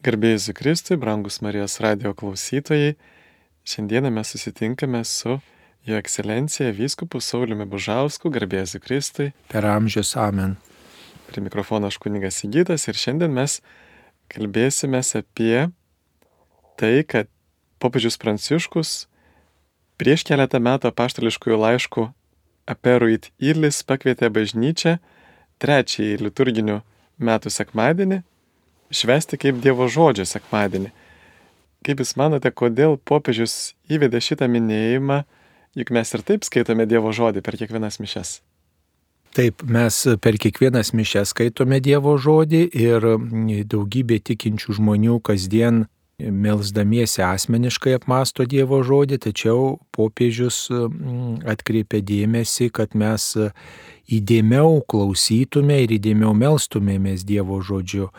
Garbėjai Kristui, brangus Marijos radio klausytojai, šiandieną mes susitinkame su Jo ekscelencija vyskupu Sauliumi Bužausku, garbėjai Kristui. Per amžius amen. Prie mikrofono aš kunigas Įgytas ir šiandien mes kalbėsime apie tai, kad popiežius Pranciškus prieš keletą metų paštališkųjų laiškų Aperuit Irlis pakvietė bažnyčią trečiąjį liturginių metų sekmadienį švesti kaip Dievo žodžio sekmadienį. Kaip Jūs manote, kodėl popiežius įvedė šitą minėjimą, juk mes ir taip skaitome Dievo žodį per kiekvienas mišes? Taip, mes per kiekvienas mišes skaitome Dievo žodį ir daugybė tikinčių žmonių kasdien melsdamiesi asmeniškai apmasto Dievo žodį, tačiau popiežius atkreipia dėmesį, kad mes įdėmiau klausytume ir įdėmiau melstumėmės Dievo žodžiu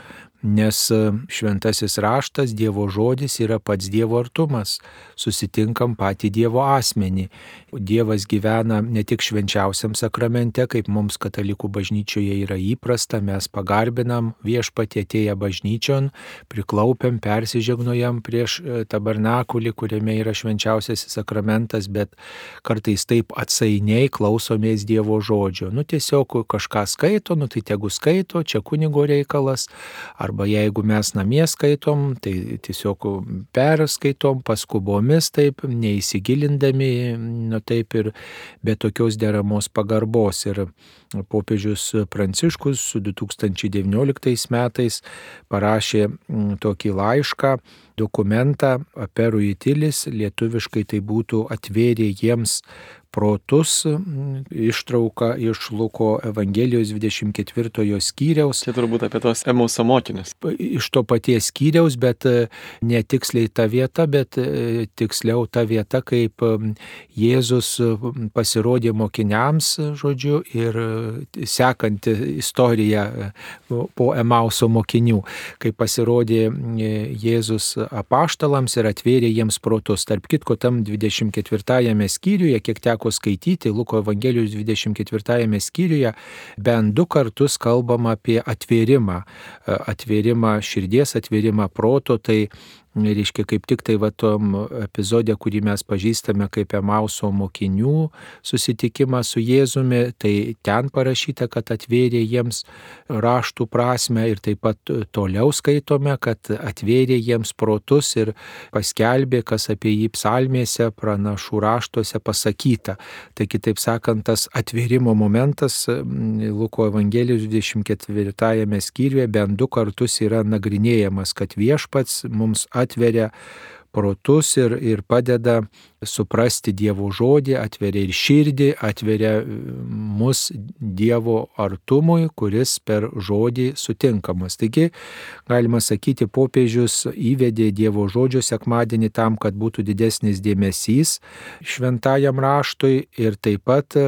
nes e, šventasis raštas, Dievo žodis yra pats Dievo artumas, susitinkam patį Dievo asmenį. Dievas gyvena ne tik švenčiausiam sakramente, kaip mums katalikų bažnyčioje yra įprasta, mes pagarbinam viešpatį atėję bažnyčion, priklaupiam, persižegnojam prieš e, tabernakulį, kuriame yra švenčiausiasis sakramentas, bet kartais taip atsainiai klausomės Dievo žodžio. Nu tiesiog kažką skaito, nu tai tegu skaito, čia kunigo reikalas. Ar Arba jeigu mes namie skaitom, tai tiesiog perskaitom paskubomis, taip, neįsigilindami, nu taip ir be tokios deramos pagarbos. Ir popiežius Pranciškus 2019 metais parašė tokį laišką, dokumentą Aperų įtilis, lietuviškai tai būtų atvėrė jiems protus, ištrauka iš Luko Evangelijos 24 skyriaus. Čia turbūt apie tos emauso mokinius. Iš to paties skyriaus, bet e, netiksliai ta vieta, bet e, tiksliau ta vieta, kaip Jėzus pasirodė mokiniams, žodžiu, ir e, sekanti istorija po emauso mokinių, kai pasirodė Jėzus apaštalams ir atvėrė jiems protus. Tarp kitko, tam 24 skyriuje, kiek teko teko skaityti Luko Evangelijos 24 skyriuje, bent du kartus kalbama apie atvėrimą, atvėrimą širdies, atvėrimą proto, tai reiškia kaip tik tai va tom epizodė, kurį mes pažįstame kaip Emauso mokinių susitikimą su Jėzumi, tai ten parašyta, kad atvėrė jiems raštų prasme ir taip pat toliau skaitome, kad atvėrė jiems protus ir paskelbė, kas apie jį psalmėse, pranašų raštuose pasakyta. Tai kitaip sakant, tas atvėrimo momentas Luko Evangelijos 24 skyriuje bent du kartus yra nagrinėjamas, kad viešpats mums atveria protus ir, ir padeda suprasti Dievo žodį, atveria ir širdį, atveria e, mus Dievo artumui, kuris per žodį sutinkamas. Taigi, galima sakyti, popiežius įvedė Dievo žodžio sekmadienį tam, kad būtų didesnis dėmesys šventajam raštui ir taip pat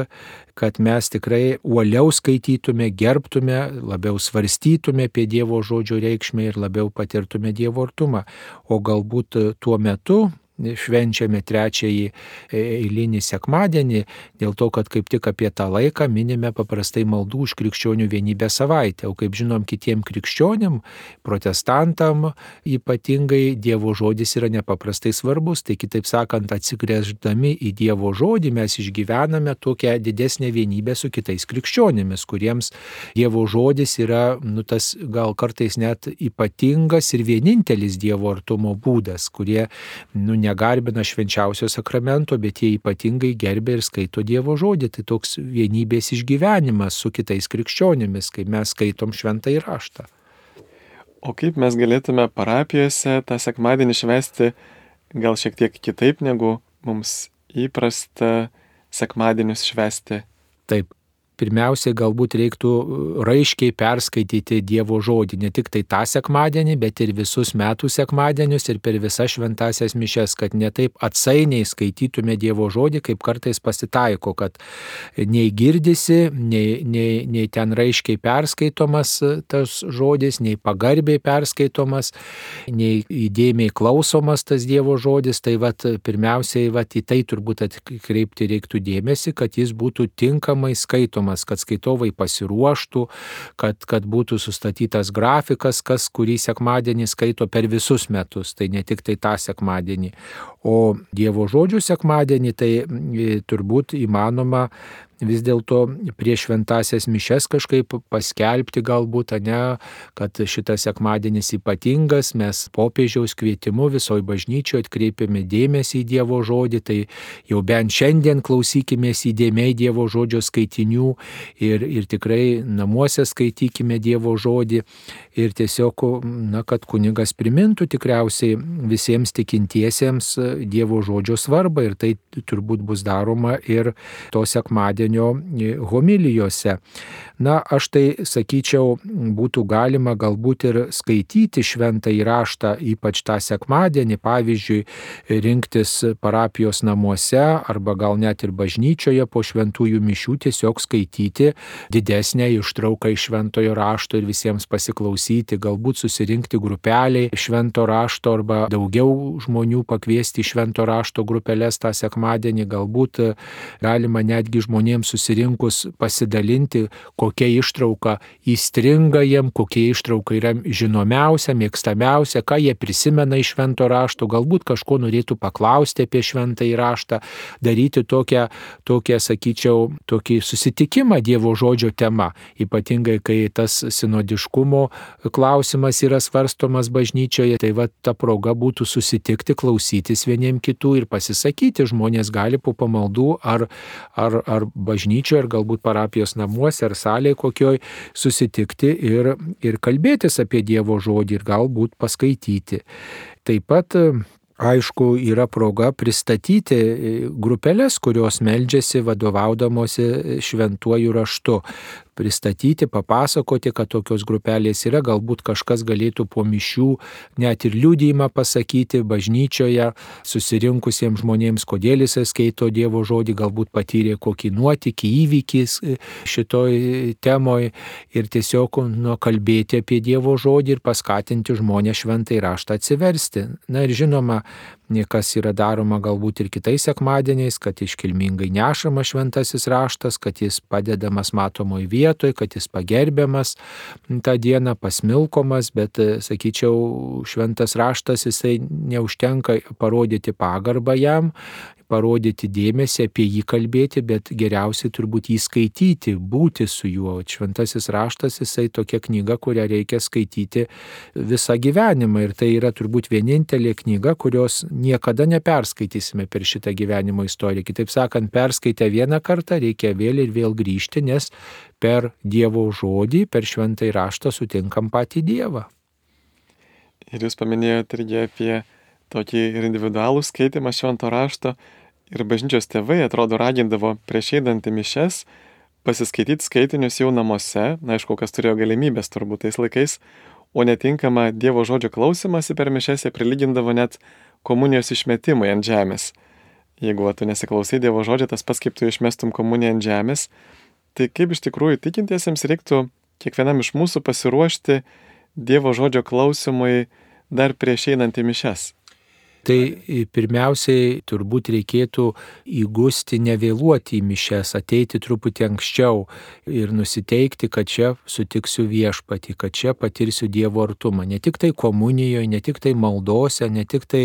kad mes tikrai uoliau skaitytume, gerbtume, labiau svarstytume apie Dievo žodžio reikšmę ir labiau patirtume Dievo artumą. O galbūt tuo metu švenčiame trečiąjį e, eilinį sekmadienį, dėl to, kad kaip tik apie tą laiką minime paprastai maldų už krikščionių vienybę savaitę. O kaip žinom, kitiem krikščionim, protestantam ypatingai Dievo žodis yra nepaprastai svarbus. Tai kitaip sakant, atsigrėždami į Dievo žodį mes išgyvename tokią didesnę vienybę su kitais krikščionimis, kuriems Dievo žodis yra, nu, tas gal kartais net ypatingas ir vienintelis Dievo artumo būdas, kurie, nu, negarbina švenčiausio sakramento, bet jie ypatingai gerbė ir skaito Dievo žodį. Tai toks vienybės išgyvenimas su kitais krikščionimis, kai mes skaitom šventą įraštą. O kaip mes galėtume parapijose tą sekmadienį švesti gal šiek tiek kitaip negu mums įprasta sekmadienius švesti? Taip, pirmiausiai galbūt reiktų uh, raiškiai perskaityti Dievo žodį, ne tik tai tą sekmadienį, bet ir visus metų sekmadienius ir per visas šventasias mišes, kad netaip atsainiai skaitytume Dievo žodį, kaip kartais pasitaiko, kad nei girdisi, nei, nei, nei ten raiškiai perskaitomas uh, tas žodis, nei pagarbiai perskaitomas, nei įdėmiai klausomas tas Dievo žodis, tai vat, pirmiausiai vat, į tai turbūt atkreipti reiktų dėmesį, kad jis būtų tinkamai skaitomas skaistomas, kad skaitovai pasiruoštų, kad, kad būtų sustatytas grafikas, kas kurį sekmadienį skaito per visus metus, tai ne tik tai tą sekmadienį. O Dievo žodžių sekmadienį tai turbūt įmanoma vis dėlto prieš šventasias mišes kažkaip paskelbti galbūt, ne, kad šitas sekmadienis ypatingas, mes popiežiaus kvietimu visoji bažnyčioje atkreipiame dėmesį į Dievo žodį, tai jau bent šiandien klausykime įdėmiai Dievo žodžio skaitinių ir, ir tikrai namuose skaitykime Dievo žodį ir tiesiog, na, kad kunigas primintų tikriausiai visiems tikintiesiems Dievo žodžio svarbą ir tai turbūt bus daroma ir to sekmadienio sekmadienio homilijose. Na, aš tai sakyčiau, būtų galima galbūt ir skaityti šventą įraštą, ypač tą sekmadienį, pavyzdžiui, rinktis parapijos namuose arba gal net ir bažnyčioje po šventųjų mišių tiesiog skaityti didesnę ištrauką iš šventojo rašto ir visiems pasiklausyti, galbūt susirinkti grupeliai švento rašto arba daugiau žmonių pakviesti į švento rašto grupelės tą sekmadienį, galbūt galima netgi žmonėms susirinkus pasidalinti, kokia ištrauka įstringa jiem, kokia ištrauka yra žinomiausia, mėgstamiausia, ką jie prisimena iš švento rašto, galbūt kažko norėtų paklausti apie šventą įraštą, daryti tokią, tokią, sakyčiau, tokį susitikimą Dievo žodžio tema, ypatingai kai tas sinodiškumo klausimas yra svarstomas bažnyčioje, tai va ta proga būtų susitikti, klausytis vieniem kitų ir pasisakyti, žmonės gali po pamaldų ar, ar, ar bažnyčioje, ar galbūt parapijos namuose, ar salėje kokioj susitikti ir, ir kalbėtis apie Dievo žodį ir galbūt paskaityti. Taip pat aišku, yra proga pristatyti grupelės, kurios meldžiasi vadovaudamosi šventuoju raštu pristatyti, papasakoti, kad tokios grupelės yra, galbūt kažkas galėtų po mišių net ir liūdėjimą pasakyti bažnyčioje susirinkusiems žmonėms, kodėl jisai skaito Dievo žodį, galbūt patyrė kokį nuotykį, įvykį šitoj temoj ir tiesiog nu, kalbėti apie Dievo žodį ir paskatinti žmonės šventai raštą atsiversti. Na ir žinoma, kas yra daroma galbūt ir kitais sekmadieniais, kad iškilmingai nešama šventasis raštas, kad jis padedamas matomoje vietoje, kad jis pagerbiamas tą dieną, pasmilkomas, bet, sakyčiau, šventas raštas jisai neužtenka parodyti pagarbą jam, parodyti dėmesį, apie jį kalbėti, bet geriausiai turbūt jį skaityti, būti su juo. Šventasis raštas jisai tokia knyga, kurią reikia skaityti visą gyvenimą ir tai yra turbūt vienintelė knyga, kurios niekada neperskaitysime per šitą gyvenimo istoriją. Kitaip sakant, perskaitę vieną kartą reikia vėl ir vėl grįžti, nes per Dievo žodį, per šventąjį raštą sutinkam patį Dievą. Ir jūs paminėjote irgi apie tokį ir individualų skaitimą švento rašto. Ir bažnyčios tėvai, atrodo, ragindavo prieš eidant į mišes pasiskaityti skaitinius jau namuose, na aišku, kas turėjo galimybės turbūt tais laikais, o netinkama Dievo žodžio klausimasi per mišes jie prilygindavo net komunijos išmetimui ant žemės. Jeigu tu nesiklausai Dievo žodžio, tas pats kaip tu išmestum komuniją ant žemės, tai kaip iš tikrųjų tikintiesiems reiktų kiekvienam iš mūsų pasiruošti Dievo žodžio klausimui dar prieš einant į mišes. Tai pirmiausiai turbūt reikėtų įgusti nevėluoti į mišes, ateiti truputį anksčiau ir nusiteikti, kad čia sutiksiu viešpatį, kad čia patirsiu Dievo artumą. Ne tik tai komunijoje, ne tik tai maldose, ne tik tai,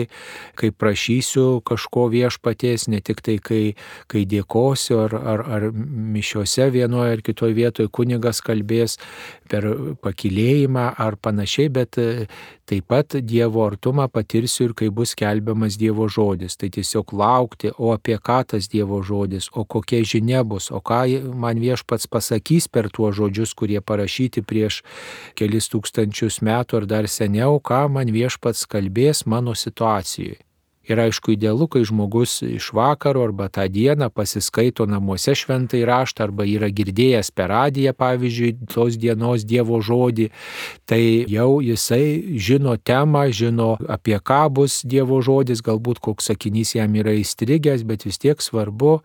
kai prašysiu kažko viešpaties, ne tik tai, kai, kai dėkosiu ar, ar, ar mišiuose vienoje ar kitoje vietoje kunigas kalbės per pakilėjimą ar panašiai, bet Taip pat Dievo artumą patirsiu ir kai bus kelbiamas Dievo žodis. Tai tiesiog laukti, o apie ką tas Dievo žodis, o kokia žinia bus, o ką man viešpats pasakys per tuos žodžius, kurie parašyti prieš kelis tūkstančius metų ar dar seniau, ką man viešpats kalbės mano situacijoje. Ir aišku, idealu, kai žmogus iš vakaro arba tą dieną pasiskaito namuose šventai raštą arba yra girdėjęs per radiją, pavyzdžiui, tos dienos Dievo žodį, tai jau jisai žino temą, žino apie ką bus Dievo žodis, galbūt koks sakinys jam yra įstrigęs, bet vis tiek svarbu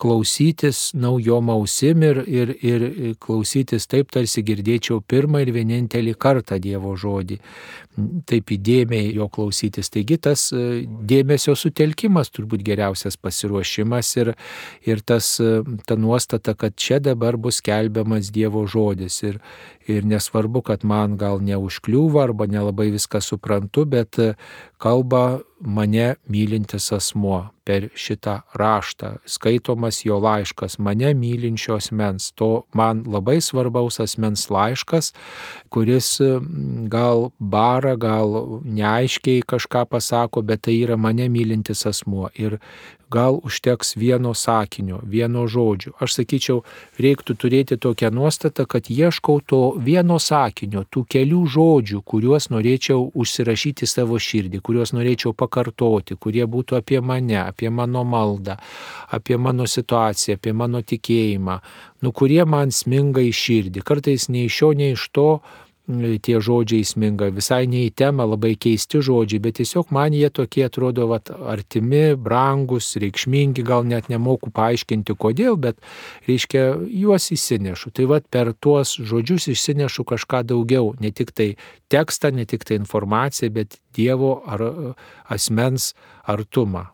klausytis naujom ausim ir, ir, ir klausytis taip, tarsi girdėčiau pirmą ir vienintelį kartą Dievo žodį, taip įdėmiai jo klausytis. Taigi tas dėmesys dėmesio sutelkimas turbūt geriausias pasiruošimas ir, ir tas, ta nuostata, kad čia dabar bus kelbiamas Dievo žodis. Ir, ir nesvarbu, kad man gal neužkliūva arba nelabai viską suprantu, bet kalba mane mylintis asmuo per šitą raštą, skaitomas jo laiškas, mane mylinčios mens, to man labai svarbaus asmens laiškas, kuris gal bara, gal neaiškiai kažką pasako, bet tai yra mane mylintis asmuo. Ir gal užteks vieno sakinio, vieno žodžio. Aš sakyčiau, reiktų turėti tokią nuostatą, kad ieškau to vieno sakinio, tų kelių žodžių, kuriuos norėčiau užsirašyti savo širdį, kuriuos norėčiau pakartoti, kurie būtų apie mane, apie mano maldą, apie mano situaciją, apie mano tikėjimą, nu kurie man sminga į širdį. Kartais nei iš šio, nei iš to tie žodžiai sminga, visai ne į temą, labai keisti žodžiai, bet tiesiog man jie tokie atrodo vat, artimi, brangus, reikšmingi, gal net nemoku paaiškinti kodėl, bet reiškia, juos įsinešu. Tai vad per tuos žodžius išsinešu kažką daugiau, ne tik tai tekstą, ne tik tai informaciją, bet Dievo ar asmens artumą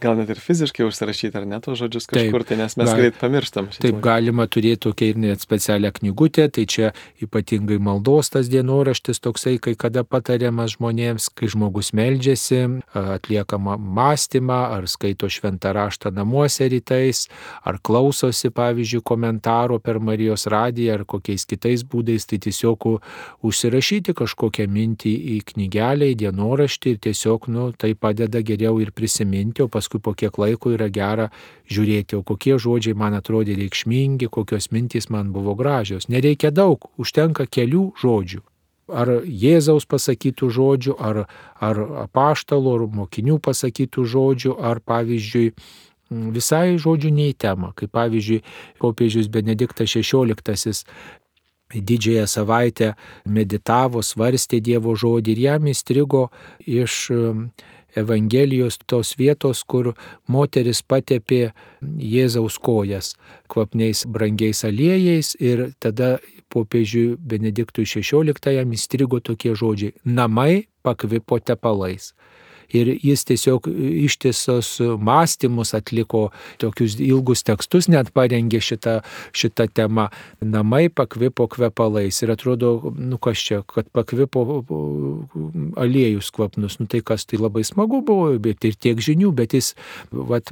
gal net ir fiziškai užsirašyti, ar ne tos žodžius kažkur, taip, tai nes mes gal, greit pamirštam. Taip, taip galima turėti tokia ir net specialią knygutę, tai čia ypatingai maldos tas dienoraštis toksai, kai kada patariamas žmonėms, kai žmogus meldžiasi, atliekama mąstymą, ar skaito šventą raštą namuose rytais, ar klausosi, pavyzdžiui, komentaro per Marijos radiją, ar kokiais kitais būdais, tai tiesiog užsirašyti kažkokią mintį į knygelę, į dienoraštį ir tiesiog, nu, tai padeda geriau ir prisiminti, o paskui paskui po kiek laiko yra gera žiūrėti, o kokie žodžiai man atrodė reikšmingi, kokios mintys man buvo gražios. Nereikia daug, užtenka kelių žodžių. Ar Jėzaus pasakytų žodžių, ar, ar apaštalo, ar mokinių pasakytų žodžių, ar pavyzdžiui, visai žodžių nei tema, kaip pavyzdžiui, popiežius Benediktas XVI didžiąją savaitę meditavo, svarstė Dievo žodį ir jam įstrigo iš Evangelijos tos vietos, kur moteris patepė Jėzaus kojas kvapniais brangiais aliejais ir tada popiežiui Benediktui XVI įstrigo tokie žodžiai - namai pakvipo tepalais ir jis tiesiog ištisos mąstymus atliko, tokius ilgus tekstus net parengė šitą, šitą temą. Namai pakvipo kvepalais ir atrodo, nu kas čia, kad pakvipo aliejus kvapnus, nu tai kas tai labai smagu buvo, bet ir tiek žinių, bet jis vat,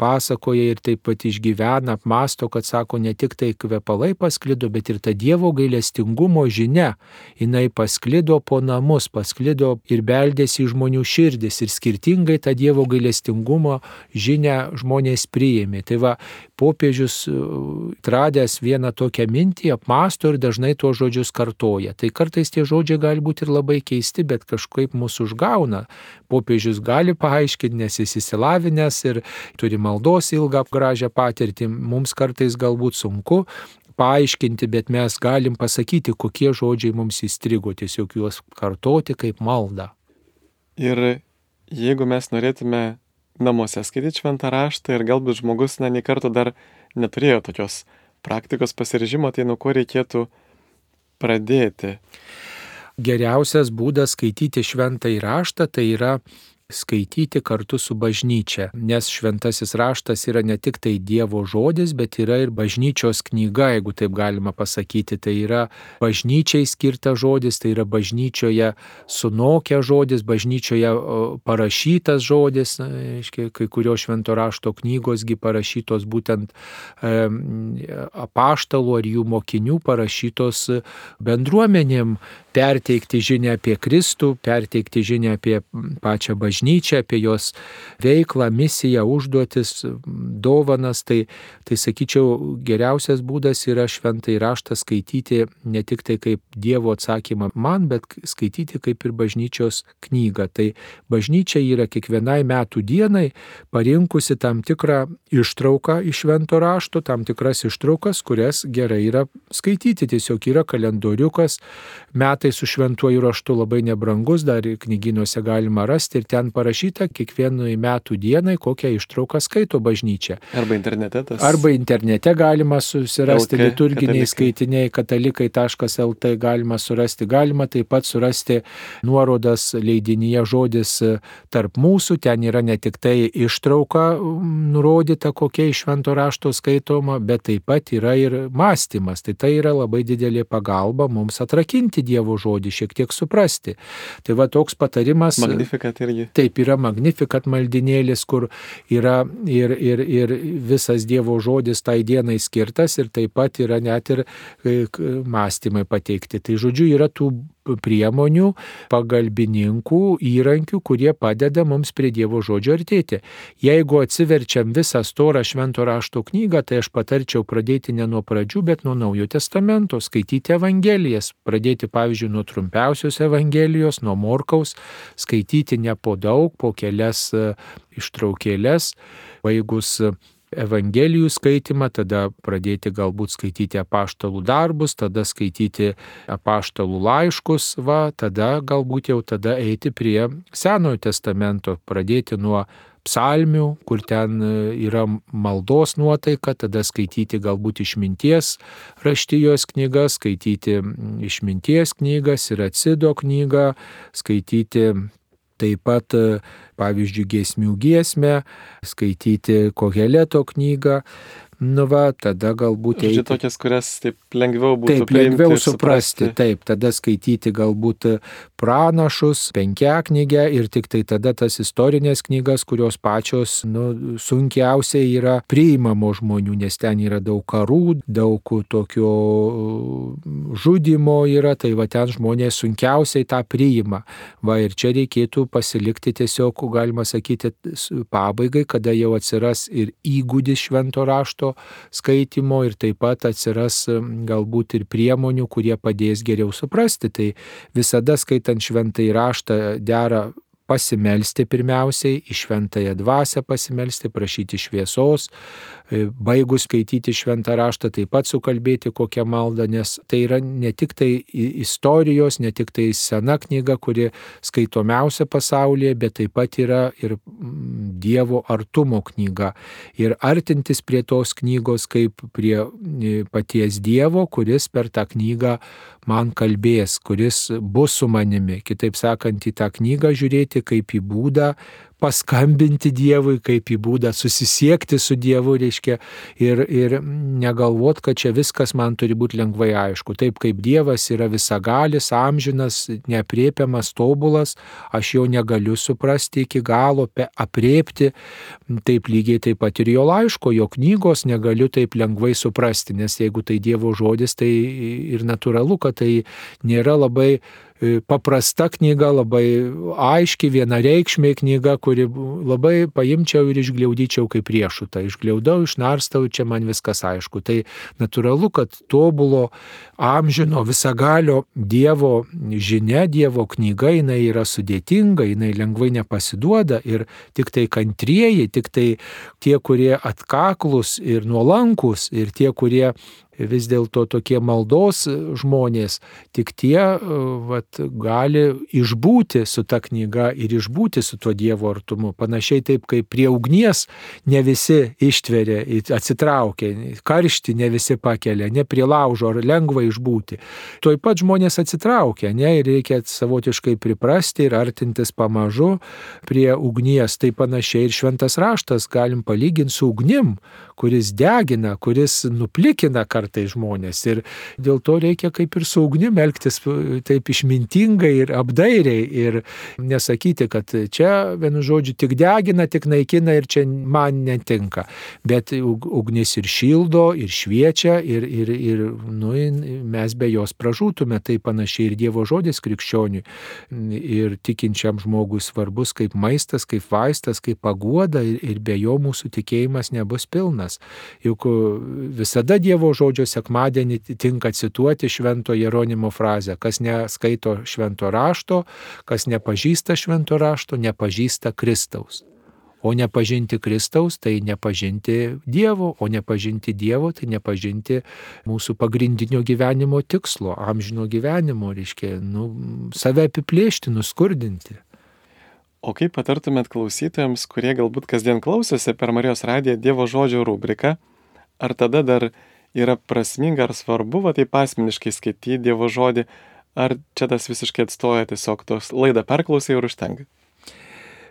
pasakoja ir taip pat išgyvena, apmasto, kad sako, ne tik tai kvepalai pasklido, bet ir ta Dievo gailestingumo žinia, jinai pasklido po namus, pasklido ir beldėsi žmonių širdį žmonės ir skirtingai tą Dievo gailestingumo žinę žmonės priėmė. Tai va, popiežius e, radęs vieną tokią mintį, apmąsto ir dažnai tuos žodžius kartoja. Tai kartais tie žodžiai gali būti ir labai keisti, bet kažkaip mūsų užgauna. Popiežius gali paaiškinti, nes jis įsilavinęs ir turi maldos ilgą gražią patirtį. Mums kartais galbūt sunku paaiškinti, bet mes galim pasakyti, kokie žodžiai mums įstrigo, tiesiog juos kartoti kaip maldą. Ir jeigu mes norėtume namuose skaityti šventą raštą ir galbūt žmogus, na, nei karto dar neturėjo tokios praktikos pasirežimo, tai nuo ko reikėtų pradėti? Geriausias būdas skaityti šventą įraštą tai yra skaityti kartu su bažnyčia, nes šventasis raštas yra ne tik tai Dievo žodis, bet yra ir bažnyčios knyga, jeigu taip galima pasakyti. Tai yra bažnyčiai skirtas žodis, tai yra bažnyčioje sunokia žodis, bažnyčioje parašytas žodis, aiškiai, kai kurios švento rašto knygosgi parašytos būtent e, apaštalų ar jų mokinių parašytos bendruomenėm perteikti žinę apie Kristų, perteikti žinę apie pačią bažnyčią, apie jos veiklą, misiją, užduotis, dovanas. Tai, tai sakyčiau, geriausias būdas yra šventai raštą skaityti ne tik tai kaip Dievo atsakymą man, bet skaityti kaip ir bažnyčios knygą. Tai bažnyčia yra kiekvienai metų dienai parinkusi tam tikrą ištrauką iš švento rašto, tam tikras ištraukas, kurias gerai yra skaityti. Tiesiog yra kalendoriukas, metų metai su šventuoju raštu labai nebrangus, dar knyginuose galima rasti ir ten parašyta kiekvienai metų dienai, kokią ištrauką skaito bažnyčia. Arba internete tas. Arba internete galima susirasti LK liturginiai katalikai. skaitiniai katalikai.lt galima surasti, galima taip pat surasti nuorodas leidinyje žodis tarp mūsų, ten yra ne tik tai ištrauka mm, nurodyta, kokia iš švento rašto skaitoma, bet taip pat yra ir mąstymas. Tai tai yra labai didelė pagalba mums atrakinti Dievo žodį, šiek tiek suprasti. Tai va toks patarimas. Magnifikat irgi. Taip yra magnifikat maldinėlis, kur yra ir, ir, ir visas Dievo žodis tai dienai skirtas ir taip pat yra net ir e, mąstymai pateikti. Tai žodžiu, yra tų priemonių, pagalbininkų, įrankių, kurie padeda mums prie Dievo žodžio artėti. Jeigu atsiverčiam visą storą švento rašto knygą, tai aš patarčiau pradėti ne nuo pradžių, bet nuo Naujo testamento, skaityti Evangelijas, pradėti pavyzdžiui nuo trumpiausios Evangelijos, nuo Morkaus, skaityti ne po daug, po kelias e, ištraukėlės, baigus Evangelijų skaitimą, tada pradėti galbūt skaityti apaštalų darbus, tada skaityti apaštalų laiškus, va, tada galbūt jau tada eiti prie Senojo testamento, pradėti nuo psalmių, kur ten e, yra maldos nuotaika, tada skaityti galbūt išminties raštijos knygas, skaityti išminties knygas ir atsido knygą, skaityti taip pat, e, pavyzdžiui, giesmių giesmę, skaityti Koheleto knygą. Nu va, tada galbūt eiti. tokias, kurias taip lengviau būtų Taip, lengviau ir suprasti, taip, tada skaityti galbūt pranašus, penkiaknygę ir tik tai tada tas istorinės knygas, kurios pačios nu, sunkiausiai yra priimamo žmonių, nes ten yra daug karų, daug tokio uh, žudimo yra, tai va ten žmonės sunkiausiai tą priima. Va ir čia reikėtų pasilikti tiesiog, galima sakyti, pabaigai, kada jau atsiras ir įgūdis švento rašto skaitimo ir taip pat atsiras galbūt ir priemonių, kurie padės geriau suprasti. Tai visada skaitant šventąjį raštą dera pasimelsti pirmiausiai, į šventąją dvasę pasimelsti, prašyti šviesos, e, baigus skaityti šventą raštą taip pat sukalbėti kokią maldą, nes tai yra ne tik tai istorijos, ne tik tai sena knyga, kuri skaitomiausia pasaulyje, bet taip pat yra ir mm, Dievo artumo knyga. Ir artintis prie tos knygos kaip prie paties Dievo, kuris per tą knygą man kalbės, kuris bus su manimi. Kitaip sakant, į tą knygą žiūrėti kaip į būdą paskambinti Dievui, kaip į būdą susisiekti su Dievu, reiškia, ir, ir negalvot, kad čia viskas man turi būti lengvai aišku. Taip kaip Dievas yra visagalis, amžinas, nepriepiamas, tobulas, aš jo negaliu suprasti iki galo, apriepti, taip lygiai taip pat ir jo laiško, jo knygos negaliu taip lengvai suprasti, nes jeigu tai Dievo žodis, tai ir natūralu, kad tai nėra labai paprasta knyga, labai aiški, vienareikšmė knyga, kuri labai paimčiau ir išgliaudyčiau kaip riešutą. Išgliaudau, išnarstau, čia man viskas aišku. Tai natūralu, kad tobulo amžino visagalio Dievo žinia, Dievo knyga, jinai yra sudėtinga, jinai lengvai nepasiduoda ir tik tai kantrieji, tik tai tie, kurie atkaklus ir nuolankus ir tie, kurie vis dėlto tokie maldos žmonės, tik tie e, vat, gali išbūti su ta knyga ir išbūti su tuo Dievo artumu. Panašiai taip kaip prie ugnies ne visi ištveria, atsitraukia, karšti ne visi pakelia, ne prie laužo ar lengva išbūti. Tuoj pat žmonės atsitraukia, ne, ir reikia savotiškai priprasti ir artintis pamažu prie ugnies. Tai panašiai ir šventas raštas galim palyginti su ugnim, kuris degina, kuris nuplikina kartai žmonės. Ir dėl to reikia kaip ir su ugnim elgtis e, taip išmintingai ir apdairiai ir nesakyti, kad čia, vienu žodžiu, tik degina, tik naikina ir čia man netinka. Bet ug- ugnis ir šildo, ir šviečia, ir, ir, ir nu, mes be jos pražūtume. Tai panašiai ir Dievo žodis krikščioniui. Ir tikinčiam žmogui svarbus kaip maistas, kaip vaistas, kaip paguoda ir, ir be jo mūsų tikėjimas nebus pilnas. Juk e, visada Dievo žodžio sekmadienį tinka cituoti švento Jeronimo frazę, kas neskaito švento rašto, kas nepažįsta švento rašto, nepažįsta Kristaus. O nepažinti Kristaus tai nepažinti Dievo, o nepažinti Dievo tai nepažinti mūsų pagrindinio gyvenimo tikslo, amžino gyvenimo, reiškia, nu, save apiplėšti, nuskurdinti. O kaip patartumėt klausytojams, kurie galbūt kasdien klausosi per Marijos radiją Dievo žodžio rubriką, ar tada dar yra prasminga ar svarbu, va taip asmeniškai skaityti Dievo žodį, ar čia tas visiškai atstoja tiesiog tos laidą perklausai ir užtenka?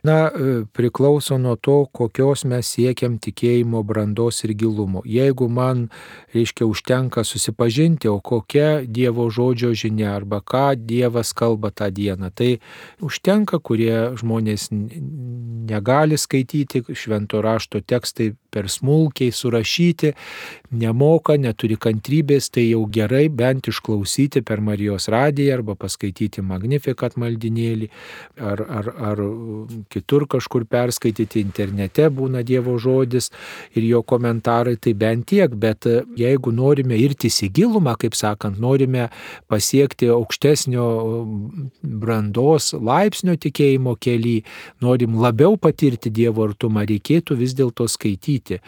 Na, e, priklauso nuo to, kokios mes siekiam tikėjimo brandos ir gilumo. Jeigu man, reiškia, užtenka susipažinti, o kokia Dievo žodžio žinia arba ką Dievas kalba tą dieną, tai užtenka, kurie žmonės negali skaityti, švento rašto tekstai per smulkiai surašyti, nemoka, neturi kantrybės, tai jau gerai bent išklausyti per Marijos radiją arba paskaityti Magnifikat maldinėlį ar, ar, ar kitur kažkur perskaityti, internete būna Dievo žodis ir jo komentarai, tai bent tiek, bet e, jeigu norime irti į gilumą, kaip sakant, norime pasiekti aukštesnio brandos laipsnio tikėjimo keli, norim labiau patirti Dievo artumą, reikėtų vis dėlto skaityti daryti,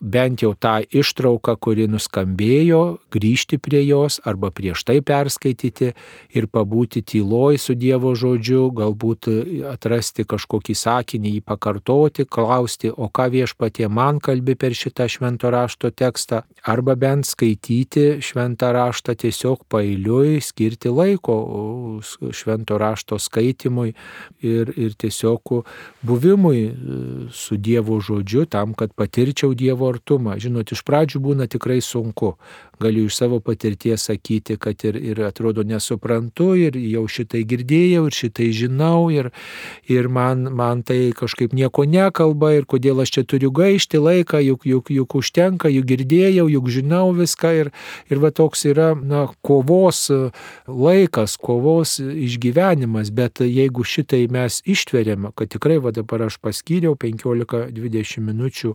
bent jau tą ištrauką, kuri nuskambėjo, grįžti prie jos arba prieš tai perskaityti ir pabūti tyloj su Dievo žodžiu, galbūt atrasti kažkokį sakinį, jį pakartoti, klausti, o ką viešpatie man kalbi per šitą švento rašto tekstą, arba bent skaityti šventą raštą tiesiog pailiui, skirti laiko švento rašto skaitimui ir, ir tiesiog buvimui su Dievo žodžiu, tam, kad patirčiau Dievo artumą. Žinot, iš pradžių būna tikrai sunku. Galiu iš savo patirties sakyti, kad ir, ir atrodo nesuprantu, ir jau šitai girdėjau, ir šitai žinau, ir, ir man, man tai kažkaip nieko nekalba, ir kodėl aš čia turiu gaišti laiką, juk, juk, juk užtenka, juk girdėjau, juk žinau viską. Ir, ir va toks yra na, kovos laikas, kovos išgyvenimas, bet jeigu šitai mes ištveriame, kad tikrai va dabar aš paskyriau 15-20 minučių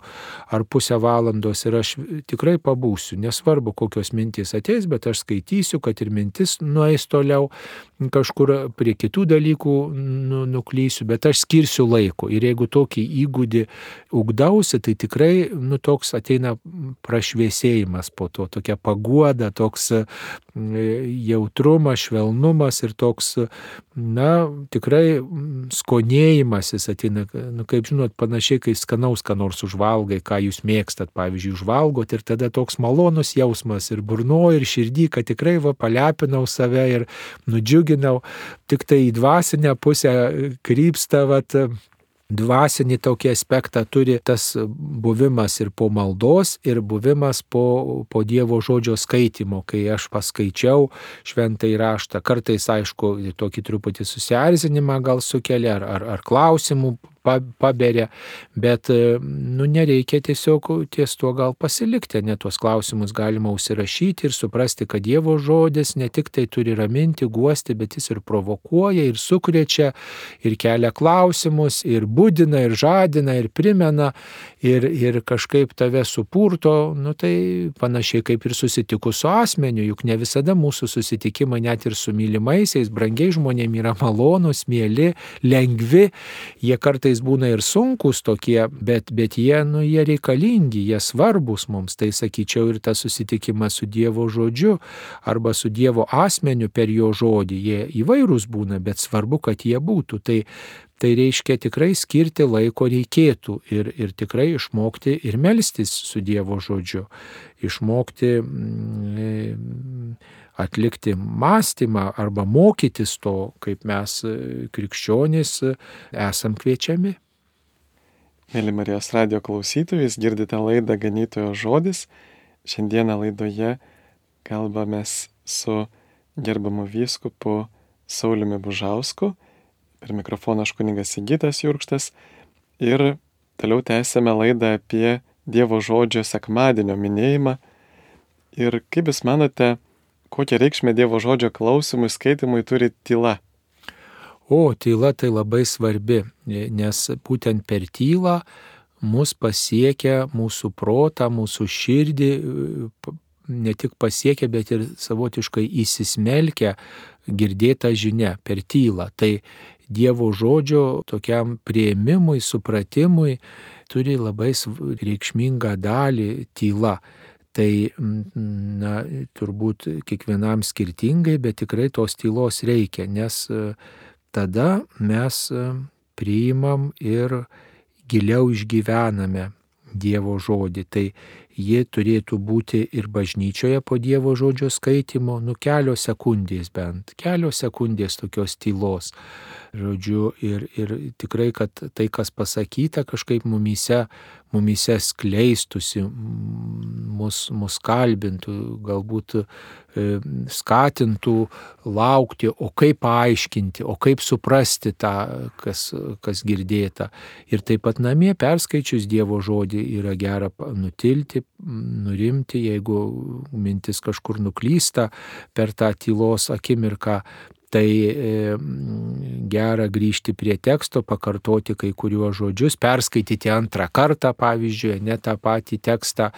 ar pusę valandos ir aš tikrai pabūsiu. Nesvarbu, kokios mintys ateis, bet aš skaitysiu, kad ir mintis nueis toliau, kažkur prie kitų dalykų nu, nuklysiu, bet aš skirsiu laiko. Ir jeigu tokį įgūdį ugdausi, tai tikrai nu, toks ateina prašviesėjimas po to, tokia paguoda, toks jautrumas, švelnumas ir toks, na, tikrai skonėjimasis ateina, nu, kaip žinot, panašiai, kai skanaus, ką nors užvalgai, ką jūs mėgstat, pavyzdžiui, užvalgot ir tada toks malonus jausmas ir burno, ir širdį, kad tikrai va palepinau save ir nudžiuginau, tik tai į dvasinę pusę krypsta, va, dvasinį tokį aspektą turi tas buvimas ir po maldos, ir buvimas po, po Dievo žodžio skaitimo, kai aš paskaičiau šventą įraštą. Kartais, aišku, tokį truputį susierzinimą gal sukelia, ar, ar, ar klausimų paberia, bet nu, nereikia tiesiog ties tuo gal pasilikti, net tuos klausimus galima užsirašyti ir suprasti, kad Dievo žodis ne tik tai turi raminti, guosti, bet jis ir provokuoja, ir sukrečia, ir kelia klausimus, ir būdina, ir žadina, ir primena, ir, ir kažkaip tave supurto, nu tai panašiai kaip ir susitikus su asmeniu, juk ne visada mūsų susitikimai net ir su mylimaisiais, brangiai žmonėmis yra malonūs, mėly, lengvi, jie kartais kartais būna ir sunkus tokie, bet, bet jie, nu, jie reikalingi, jie svarbus mums. Tai sakyčiau ir tas susitikimas su Dievo žodžiu arba su Dievo asmeniu per jo žodį. Jie įvairūs būna, bet svarbu, kad jie būtų. Tai, tai reiškia tikrai skirti laiko reikėtų ir, ir tikrai išmokti ir melstis su Dievo žodžiu. Išmokti. Mm, atlikti mąstymą arba mokytis to, kaip mes e, krikščionys e, esam kviečiami. Mėly Marijos radio klausytojus, girdite laidą Ganytojo žodis. Šiandieną laidoje kalbamės su gerbamu vyskupu Sauliumi Bužausku. Per mikrofoną aš kuningas Sigitas Jurkštas. Ir toliau tęsėme laidą apie Dievo žodžio sekmadienio minėjimą. Ir kaip Jūs manote, Kokią reikšmę Dievo žodžio klausimui, skaitimui turi tyla? O, tyla tai labai svarbi, nes būtent per tylą mus pasiekia mūsų protą, mūsų širdį, ne tik pasiekia, bet ir savotiškai įsismelkia girdėta žinia per tylą. Tai Dievo žodžio tokiam prieimimui, supratimui turi labai reikšmingą dalį tyla. Tai, na, turbūt kiekvienam skirtingai, bet tikrai tos tylos reikia, nes e, tada mes e, priimam ir giliau išgyvename Dievo žodį. Tai ji turėtų būti ir bažnyčioje po Dievo žodžio skaitimo, nu kelios sekundės bent, kelios sekundės tokios tylos. Žodžiu, ir, ir tikrai, kad tai, kas pasakyta, kažkaip mumyse, mumyse skleistusi, mus, mus kalbintų, galbūt e, skatintų laukti, o kaip paaiškinti, o kaip suprasti tą, kas, kas girdėta. Ir taip pat namie perskaičius Dievo žodį yra gera nutilti, nurimti, jeigu mintis kažkur nuklysta per tą tylos akimirką, tai e, gera grįžti prie teksto, pakartoti kai kuriuos žodžius, perskaityti antrą kartą, pavyzdžiui, ne tą patį tekstą,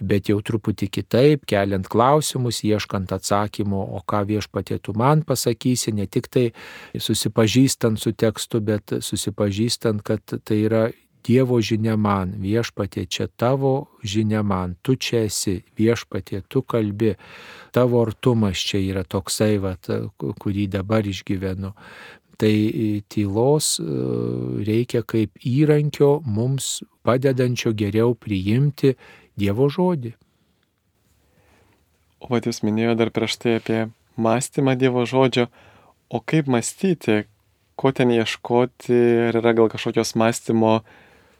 bet jau truputį kitaip, keliant klausimus, ieškant atsakymų, o ką viešpatė tu man pasakysi, ne tik tai susipažįstant su tekstu, bet susipažįstant, kad tai yra Dievo žinia man, viešpatė čia tavo žinia man, tu čia esi, viešpatė, tu kalbi, tavo artumas čia yra toksai, vat, kurį dabar išgyvenu. Tai tylos e, reikia kaip įrankio mums padedančio geriau priimti Dievo žodį. O pat jūs minėjote dar prieš tai apie mąstymą Dievo žodžio, o kaip mąstyti, ko ten ieškoti, ar yra gal kažkokios mąstymo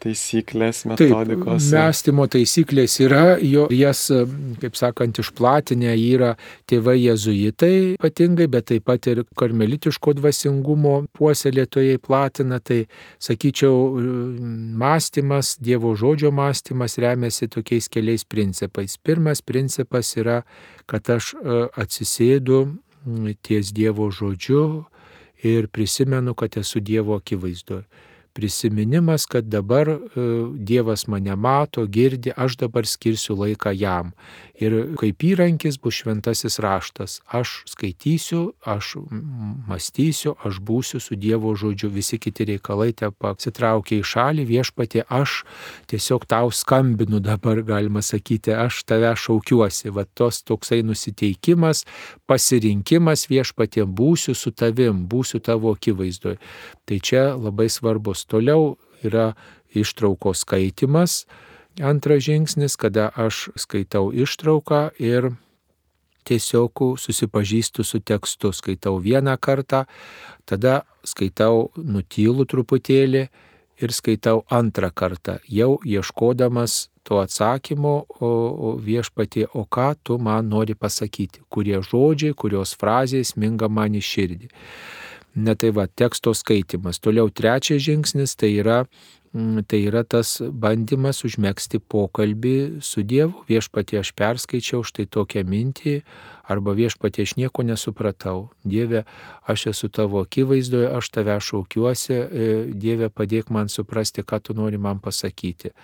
taisyklės, metodikos. Taip, mąstymo taisyklės yra, jo, jas, kaip sakant, išplatinę yra tėvai jezuitai ypatingai, bet taip pat ir karmelitiško dvasingumo puoselėtojai platina. Tai, sakyčiau, mąstymas, Dievo žodžio mąstymas remiasi tokiais keliais principais. Pirmas principas yra, kad aš e, atsisėdu ties Dievo žodžiu ir prisimenu, kad esu Dievo akivaizdoje prisiminimas, kad dabar e, Dievas mane mato, girdi, aš dabar skirsiu laiką jam. Ir kaip įrankis bus šventasis raštas. Aš skaitysiu, aš mąstysiu, aš būsiu su Dievo žodžiu, visi kiti reikalai te pasitraukia į šalį, viešpatė, aš tiesiog tau skambinu dabar, galima sakyti, aš tave šaukiuosi. Va tos toksai nusiteikimas, pasirinkimas viešpatė, būsiu su tavim, būsiu tavo akivaizdoje. Tai čia labai svarbus. Toliau yra ištraukos skaitimas. Antras žingsnis, kada aš skaitau ištrauką ir tiesiog susipažįstu su tekstu, skaitau vieną kartą, tada skaitau nutylų truputėlį ir skaitau antrą kartą, jau ieškodamas to atsakymo o, o viešpatie, o ką tu man nori pasakyti, kurie žodžiai, kurios frazės minga man į širdį. Na tai va, teksto skaitimas. Toliau trečias žingsnis tai yra Mm, tai yra tas bandymas užmėgsti pokalbį su Dievu. Viešpatie aš perskaičiau štai tokią mintį, arba viešpatie aš nieko nesupratau. Dieve, aš esu tavo akivaizdoje, aš tave šaukiuosi, e, Dieve padėk man suprasti, ką tu nori man pasakyti.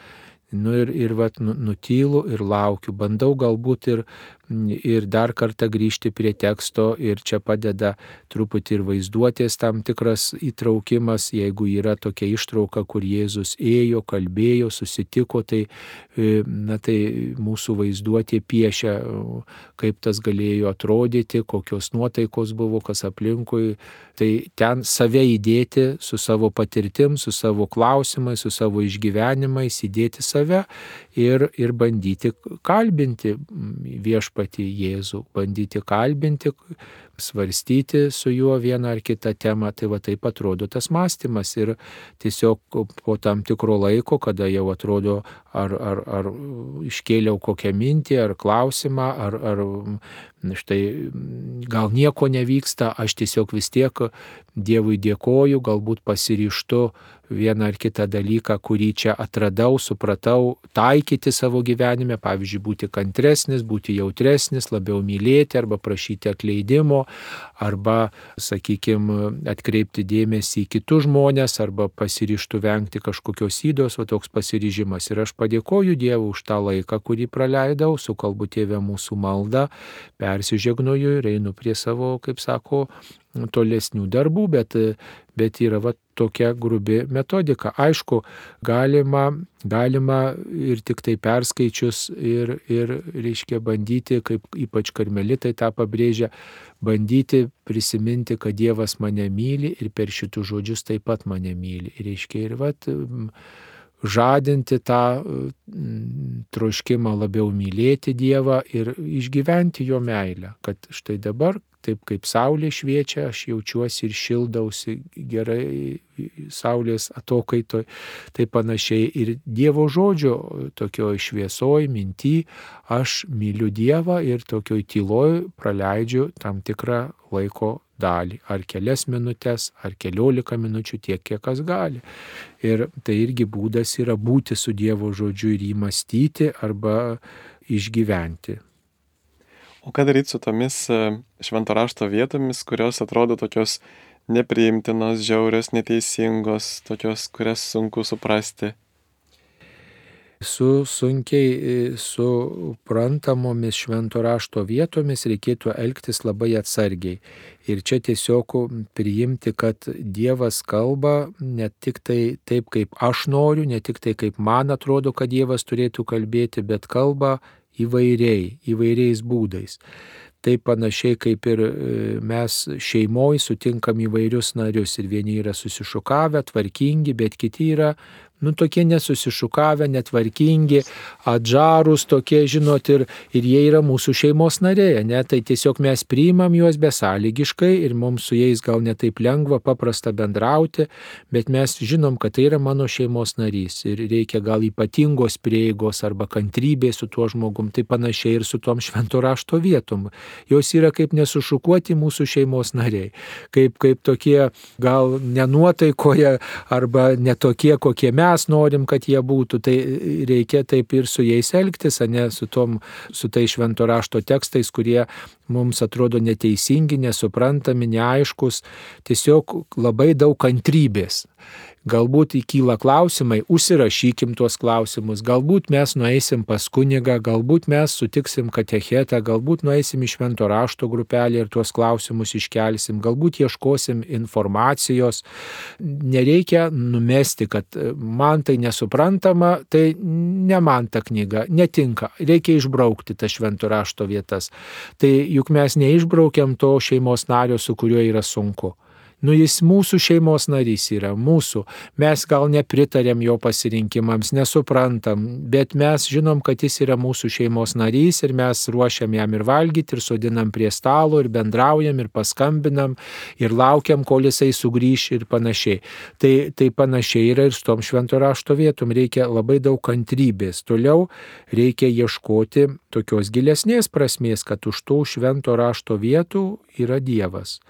Nu ir, ir vat, nu, nutylu ir laukiu, bandau galbūt ir ir dar kartą grįžti prie teksto ir čia padeda truputį ir vaizduotės tam tikras įtraukimas, jeigu yra tokia ištrauka, kur Jėzus ėjo, kalbėjo, susitiko, tai, e, na, tai mūsų vaizduotė piešia, kaip tas galėjo atrodyti, kokios nuotaikos buvo, kas aplinkui. Tai ten save įdėti su savo patirtim, su savo klausimais, su savo išgyvenimais, įdėti save ir, ir bandyti kalbinti viešpatį Jėzų, bandyti kalbinti, svarstyti su juo vieną ar kitą temą, tai va taip atrodo tas mąstymas ir tiesiog po tam tikro laiko, kada jau atrodo, ar, ar, ar iškėliau kokią mintį, ar klausimą, ar, ar štai gal nieko nevyksta, aš tiesiog vis tiek Dievui dėkoju, galbūt pasiryštu vieną ar kitą dalyką, kurį čia atradau, supratau, taikyti savo gyvenime, pavyzdžiui, būti kantresnis, būti jautresnis, labiau mylėti arba prašyti atleidimo, arba, sakykime, atkreipti dėmesį į kitus žmonės, arba pasirištų vengti kažkokios įdos, o toks pasiryžimas. Ir aš padėkoju Dievui už tą laiką, kurį praleidau, sukalbu tėvę mūsų maldą, persižegnoju ir einu prie savo, kaip sako, tolesnių darbų, bet, bet yra va, tokia grubi metodika. Aišku, galima, galima ir tik tai perskaičius ir, ir reiškia, bandyti, kaip ypač karmelitai tą pabrėžia, bandyti prisiminti, kad Dievas mane myli ir per šitų žodžius taip pat mane myli. Ir reiškia, ir vat, žadinti tą troškimą labiau mylėti Dievą ir išgyventi jo meilę, kad štai dabar, taip kaip saulė šviečia, aš jaučiuosi ir šildausi gerai saulės atokaitoj, tai panašiai ir Dievo žodžio tokioj šviesoj, minty, aš myliu Dievą ir tokioj tyloj praleidžiu tam tikrą laiko dalį, ar kelias minutės, ar keliolika minučių, tiek kiek kas gali. Ir tai irgi būdas yra būti su Dievo žodžiu ir jį mąstyti arba išgyventi. O ką daryti su tomis e, švento rašto vietomis, kurios atrodo tokios nepriimtinos, žiaurios, neteisingos, tokios, kurias sunku suprasti? su sunkiai e, suprantamomis švento rašto vietomis reikėtų elgtis labai atsargiai. Ir čia tiesiog priimti, kad Dievas kalba ne tik tai taip, kaip aš noriu, ne tik tai, kaip man atrodo, kad Dievas turėtų kalbėti, bet kalba įvairiai, įvairiais būdais. Tai panašiai kaip ir e, mes šeimoje sutinkam įvairius narius ir vieni yra susišukavę, tvarkingi, bet kiti yra nu tokie nesusišukavę, netvarkingi, atžarus tokie, žinot, ir, ir jie yra mūsų šeimos nariai, ne, tai tiesiog mes priimam juos besąlygiškai ir mums su jais gal netaip lengva, paprasta bendrauti, bet mes žinom, kad tai yra mano šeimos narys ir reikia gal ypatingos prieigos arba kantrybės su tuo žmogum, tai panašiai ir su tom švento rašto vietom. Jos yra kaip nesušukuoti mūsų šeimos nariai, kaip, kaip tokie gal nenuotaikoje arba netokie, kokie mes mes norim, kad jie būtų, tai reikia taip ir su jais elgtis, ne su, tom, su tai švento rašto tekstais, kurie mums atrodo neteisingi, nesuprantami, neaiškus, tiesiog labai daug kantrybės. Galbūt įkyla klausimai, užsirašykim tuos klausimus, galbūt mes nueisim pas kunigą, galbūt mes sutiksim katechetą, galbūt nueisim į švento rašto grupelį ir tuos klausimus iškelsim, galbūt ieškosim informacijos. Nereikia numesti, kad man tai nesuprantama, tai ne man ta knyga, netinka, reikia išbraukti tas švento rašto vietas. Tai juk mes neišbraukiam to šeimos nario, su kuriuo yra sunku. Nu jis mūsų šeimos narys yra, mūsų. Mes gal nepritarėm jo pasirinkimams, nesuprantam, bet mes žinom, kad jis yra mūsų šeimos narys ir mes ruošiam jam ir valgyti, ir sodinam prie stalo, ir bendraujam, ir paskambinam, ir laukiam, kol jisai sugrįš ir panašiai. Tai, tai panašiai yra ir su tom švento rašto vietom. Reikia labai daug kantrybės. Toliau reikia ieškoti tokios gilesnės prasmės, kad už tų švento rašto vietų yra Dievas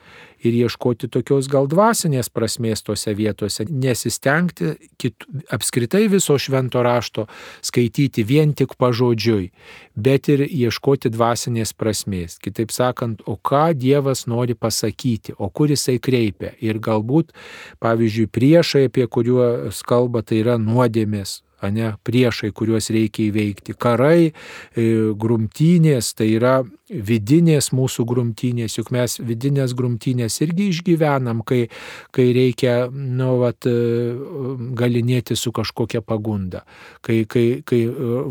ir ieškoti tokios gal dvasinės prasmės tose vietose, nesistengti kit, apskritai viso švento rašto skaityti vien tik pažodžiui, bet ir ieškoti dvasinės prasmės. Kitaip sakant, o ką Dievas nori pasakyti, o kur jisai kreipia. Ir galbūt, pavyzdžiui, priešai, apie kuriuos kalba, tai yra nuodėmės ne, priešai, kuriuos reikia įveikti. Karai, e, grumtynės, tai yra vidinės mūsų grumtynės, juk mes vidinės grumtynės irgi išgyvenam, kai, kai reikia, nu, vat, e, galinėti su kažkokia pagunda. Kai, kai, kai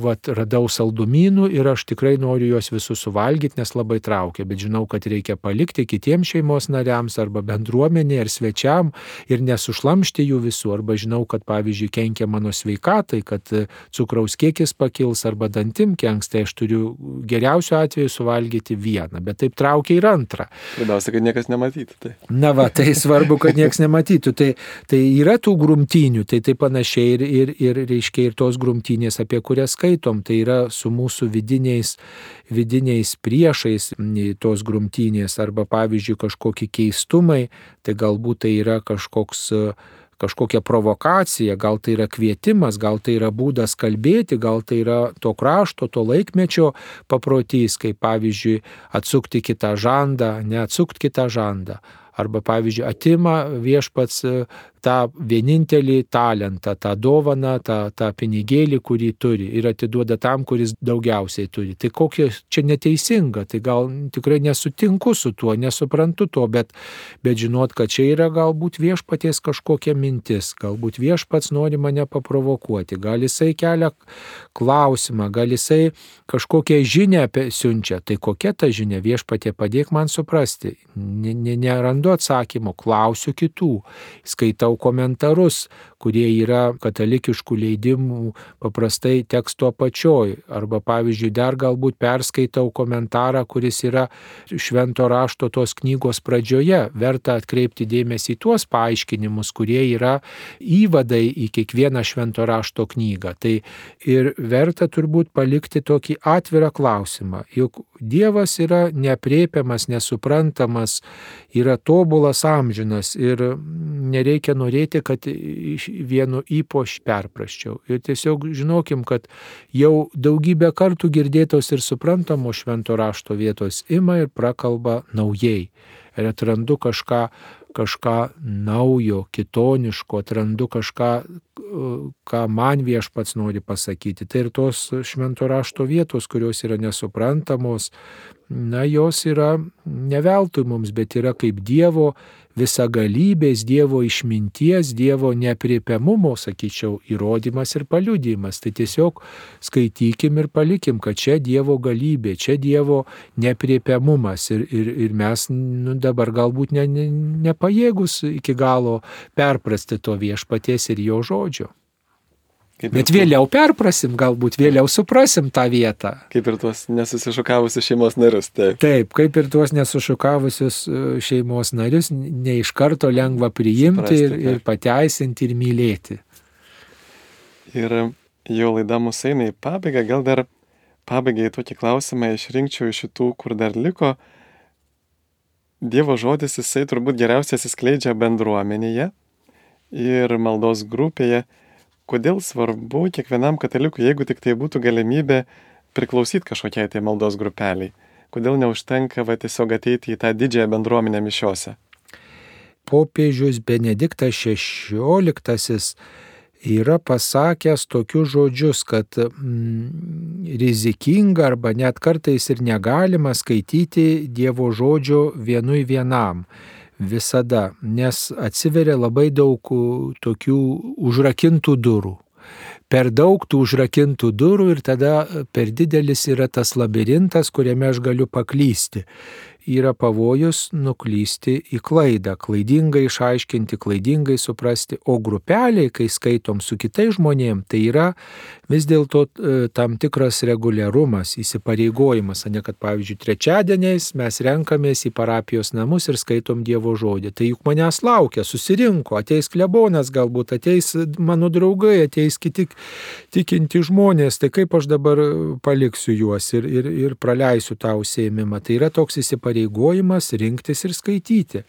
vat, radau saldumynų ir aš tikrai noriu juos visus suvalgyti, nes labai traukia, bet žinau, kad reikia palikti kitiems šeimos nariams arba bendruomenė ar svečiam ir nesušlamšti jų visų, arba žinau, kad pavyzdžiui kenkia mano sveikatai, kad cukraus kiekis pakils arba dantim kenks, tai aš turiu geriausiu atveju suvalgyti valgyti vieną, bet taip traukia ir antrą. Labiausia, kad niekas nematytų. Tai. Na va, tai svarbu, kad niekas nematytų. Tai, tai yra tų grumtynių, tai taip panašiai ir, ir, ir reiškia ir tos grumtynės, apie kurias skaitom, tai yra su mūsų vidiniais, vidiniais priešais tos grumtynės arba pavyzdžiui kažkokie keistumai, tai galbūt tai yra kažkoks kažkokia provokacija, gal tai yra kvietimas, gal tai yra būdas kalbėti, gal tai yra to krašto, to laikmečio paprotys, kaip pavyzdžiui atsukti kitą žandą, neatsukti kitą žandą. Arba, pavyzdžiui, atima viešpats tą vienintelį talentą, tą dovaną, tą, tą pinigėlį, kurį turi ir atiduoda tam, kuris daugiausiai turi. Tai kokia čia neteisinga, tai gal tikrai nesutinku su tuo, nesuprantu to, bet, bet žinot, kad čia yra galbūt viešpaties kažkokia mintis, galbūt viešpats nori mane paprovokuoti, gal jisai kelia klausimą, gal jisai kažkokią žinę siunčia, tai kokia ta žinia? Viešpatė padėk man suprasti, nerandu atsakymo, klausiu kitų, skaitau komentarus, kurie yra katalikiškų leidimų paprastai teksto apačioj. Arba pavyzdžiui, dar galbūt perskaitau komentarą, kuris yra švento rašto tos knygos pradžioje. Verta atkreipti dėmesį į tuos paaiškinimus, kurie yra įvadai į kiekvieną švento rašto knygą. Tai ir verta turbūt palikti tokį atvirą klausimą. Juk Dievas yra nepriepiamas, nesuprantamas, yra tobulas amžinas ir nereikia norėti, kad vienu ypoš perprasčiau. Ir tiesiog žinokim, kad jau daugybę kartų girdėtos ir suprantamos švento rašto vietos ima ir prakalba naujai. Ir atrandu kažką, kažką naujo, kitoniško, atrandu kažką, ką man viešpats nori pasakyti. Tai ir tos švento rašto vietos, kurios yra nesuprantamos, na, jos yra neveltui mums, bet yra kaip Dievo visagalybės, Dievo išminties, Dievo nepriepiamumo, sakyčiau, įrodymas ir paliudimas. Tai tiesiog skaitykim ir palikim, kad čia Dievo galybė, čia Dievo nepriepiamumas ir, ir, ir mes nu, dabar galbūt ne, ne, nepajėgus iki galo perprasti to viešpaties ir jo žodžio. Kaip Bet vėliau perprasim, galbūt vėliau suprasim tą vietą. Kaip ir tuos nesusišukavusius šeimos narius. Taip. taip, kaip ir tuos nesušukavusius e, šeimos narius, ne iš karto lengva priimti Suprasti, ir, ir pateisinti ir mylėti. Ir jau laida mūsų eina į pabaigą, gal dar pabaigai tokį klausimą išrinkčiau iš šitų, kur dar liko. Dievo žodis jisai turbūt geriausiai atsiskleidžia bendruomenėje ir maldos grupėje kodėl svarbu kiekvienam katalikui, jeigu tik tai būtų galimybė priklausyti kažkokiai tai maldos grupeliai? Kodėl neužtenka va tiesiog ateiti į tą didžiąją bendruomenę mišiuose? Popiežius Benediktas XVI yra pasakęs tokius žodžius, kad mm, rizikinga arba net kartais ir negalima skaityti Dievo žodžio vienui vienam visada, nes atsiveria labai daug tokių užrakintų durų. Per daug tų užrakintų durų ir tada per didelis yra tas labirintas, kuriame aš galiu paklysti yra pavojus nuklysti į klaidą, klaidingai išaiškinti, klaidingai suprasti, o grupeliai, kai skaitom su kitais žmonėmis, tai yra vis dėlto e, tam tikras reguliarumas, įsipareigojimas, ne kad pavyzdžiui trečiadieniais mes renkamės į parapijos namus ir skaitom Dievo žodį. Tai juk manęs laukia, susirinko, ateis klebonas galbūt, ateis mano draugai, ateis kiti tikinti žmonės, tai kaip aš dabar paliksiu juos ir, ir, ir praleisiu tą užsėmimą. Tai yra toks įsipareigojimas įsipareigojimas rinktis ir skaityti,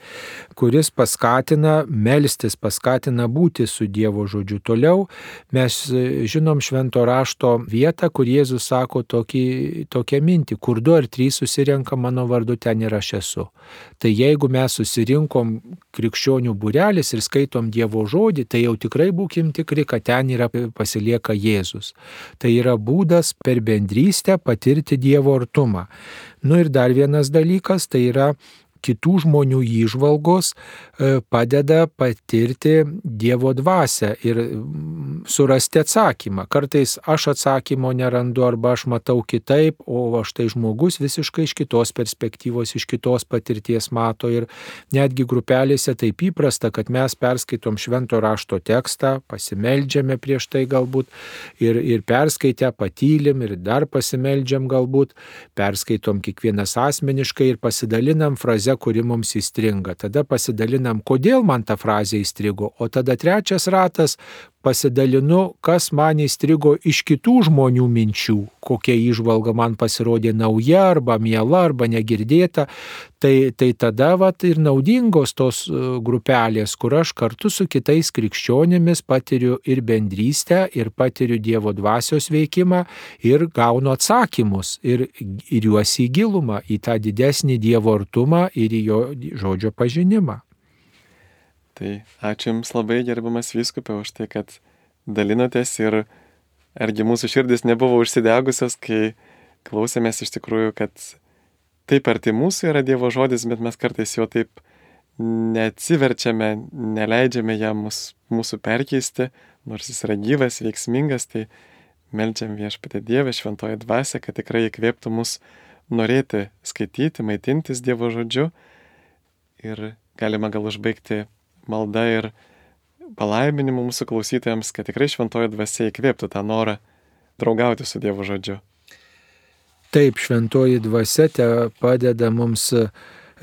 kuris paskatina melstis, paskatina būti su Dievo žodžiu. Toliau mes e, žinom švento rašto vietą, kur Jėzus sako tokį, tokią mintį, kur du ar trys susirenka mano vardu, ten ir aš esu. Tai jeigu mes susirinkom krikščionių būrelis ir skaitom Dievo žodį, tai jau tikrai būkim tikri, kad ten yra pasilieka Jėzus. Tai yra būdas per bendrystę patirti Dievo artumą. Nu ir dar vienas dalykas, tai yra kitų žmonių įžvalgos e, padeda patirti Dievo dvasę ir mm, surasti atsakymą. Kartais aš atsakymo nerandu arba aš matau kitaip, o štai žmogus visiškai iš kitos perspektyvos, iš kitos patirties mato ir netgi grupelėse taip įprasta, kad mes perskaitom švento rašto tekstą, pasimeldžiame prieš tai galbūt ir, ir perskaitę patylim ir dar pasimeldžiam galbūt, perskaitom kiekvienas asmeniškai ir pasidalinam frazę fraze, kuri mums įstringa. Tada pasidalinam, kodėl man ta frazė įstrigo. O tada trečias ratas pasidalinu, kas man įstrigo iš kitų žmonių minčių, kokia išvalga man pasirodė nauja arba miela arba negirdėta. Tai, tai tada vat, ir naudingos tos e, grupelės, kur aš kartu su kitais krikščionėmis patiriu ir bendrystę, ir patiriu Dievo dvasios veikimą, ir gaunu atsakymus, ir, ir juos į gilumą, į tą didesnį Dievo artumą ir į jo žodžio pažinimą. Tai ačiū Jums labai gerbiamas viskupė už tai, kad dalinotės ir argi mūsų širdis nebuvo užsidegusios, kai klausėmės iš tikrųjų, kad taip arti mūsų yra Dievo žodis, bet mes kartais jo taip neatsiverčiame, neleidžiame jam mus, mūsų perkeisti, nors jis yra gyvas, veiksmingas, tai melčiam viešpatė Dievę, šventoji dvasia, kad tikrai įkvėptų mus norėti skaityti, maitintis Dievo žodžiu. Ir galima gal užbaigti maldą ir palaiminimu mūsų klausytojams, kad tikrai šventoji dvasia įkvėptų tą norą draugauti su Dievo žodžiu. Taip, šventoji dvasia te padeda mums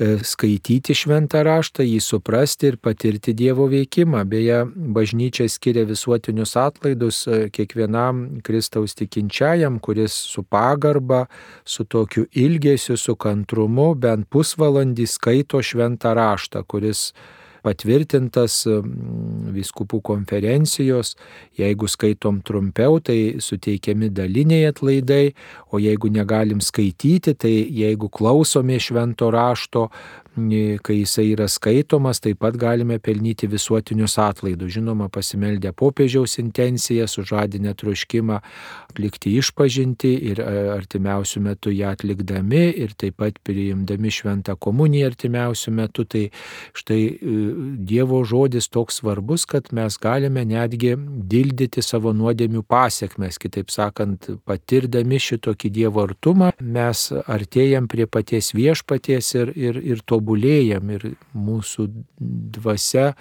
E, skaityti šventą raštą, jį suprasti ir patirti Dievo veikimą. Beje, bažnyčia skiria visuotinius atlaidus e, kiekvienam Kristaus tikinčiajam, kuris su pagarba, su tokiu ilgesiu, su kantrumu bent pusvalandį skaito šventą raštą, kuris patvirtintas viskupų konferencijos, jeigu skaitom trumpiau, tai suteikiami daliniai atlaidai, o jeigu negalim skaityti, tai jeigu klausome švento rašto, kai jisai yra skaitomas, taip pat galime pelnyti visuotinius atlaidus. Žinoma, pasimeldę popiežiaus intenciją, sužadinę troškimą atlikti išpažinti ir e, artimiausių metų ją atlikdami ir taip pat priimdami šventą komuniją artimiausių metų. Tai štai e, Dievo žodis toks svarbus, kad mes galime netgi dildyti savo nuodėmių pasiekmes. Kitaip sakant, patirdami šitokį Dievo artumą, mes artėjam prie paties viešpaties ir, ir, ir to tobulėjam ir mūsų dvasia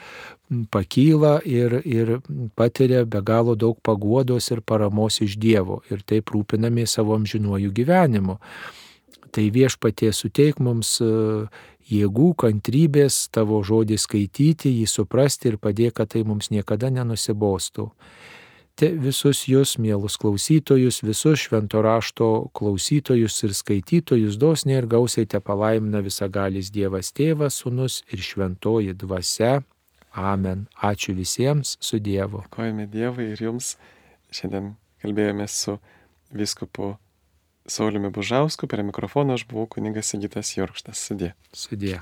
pakyla ir, ir patiria be galo daug paguodos ir paramos iš Dievo ir taip rūpinami savo amžinuoju gyvenimu. Tai viešpatie suteik mums e, jėgų, kantrybės tavo žodį skaityti, jį suprasti ir padėk, kad tai mums niekada nenusibostų te visus jūs, mielus klausytojus, visus švento rašto klausytojus ir skaitytojus dosniai ir gausiai te palaimina visagalis Dievas Tėvas, Sūnus ir Šventoji Dvasia. Amen. Ačiū visiems su Dievu. Dėkojame Dievui ir jums. Šiandien kalbėjome su viskupu Sauliumi Bužausku, prie mikrofono aš buvau kuningas Sigitas Jorkštas. Sudė. Sudė.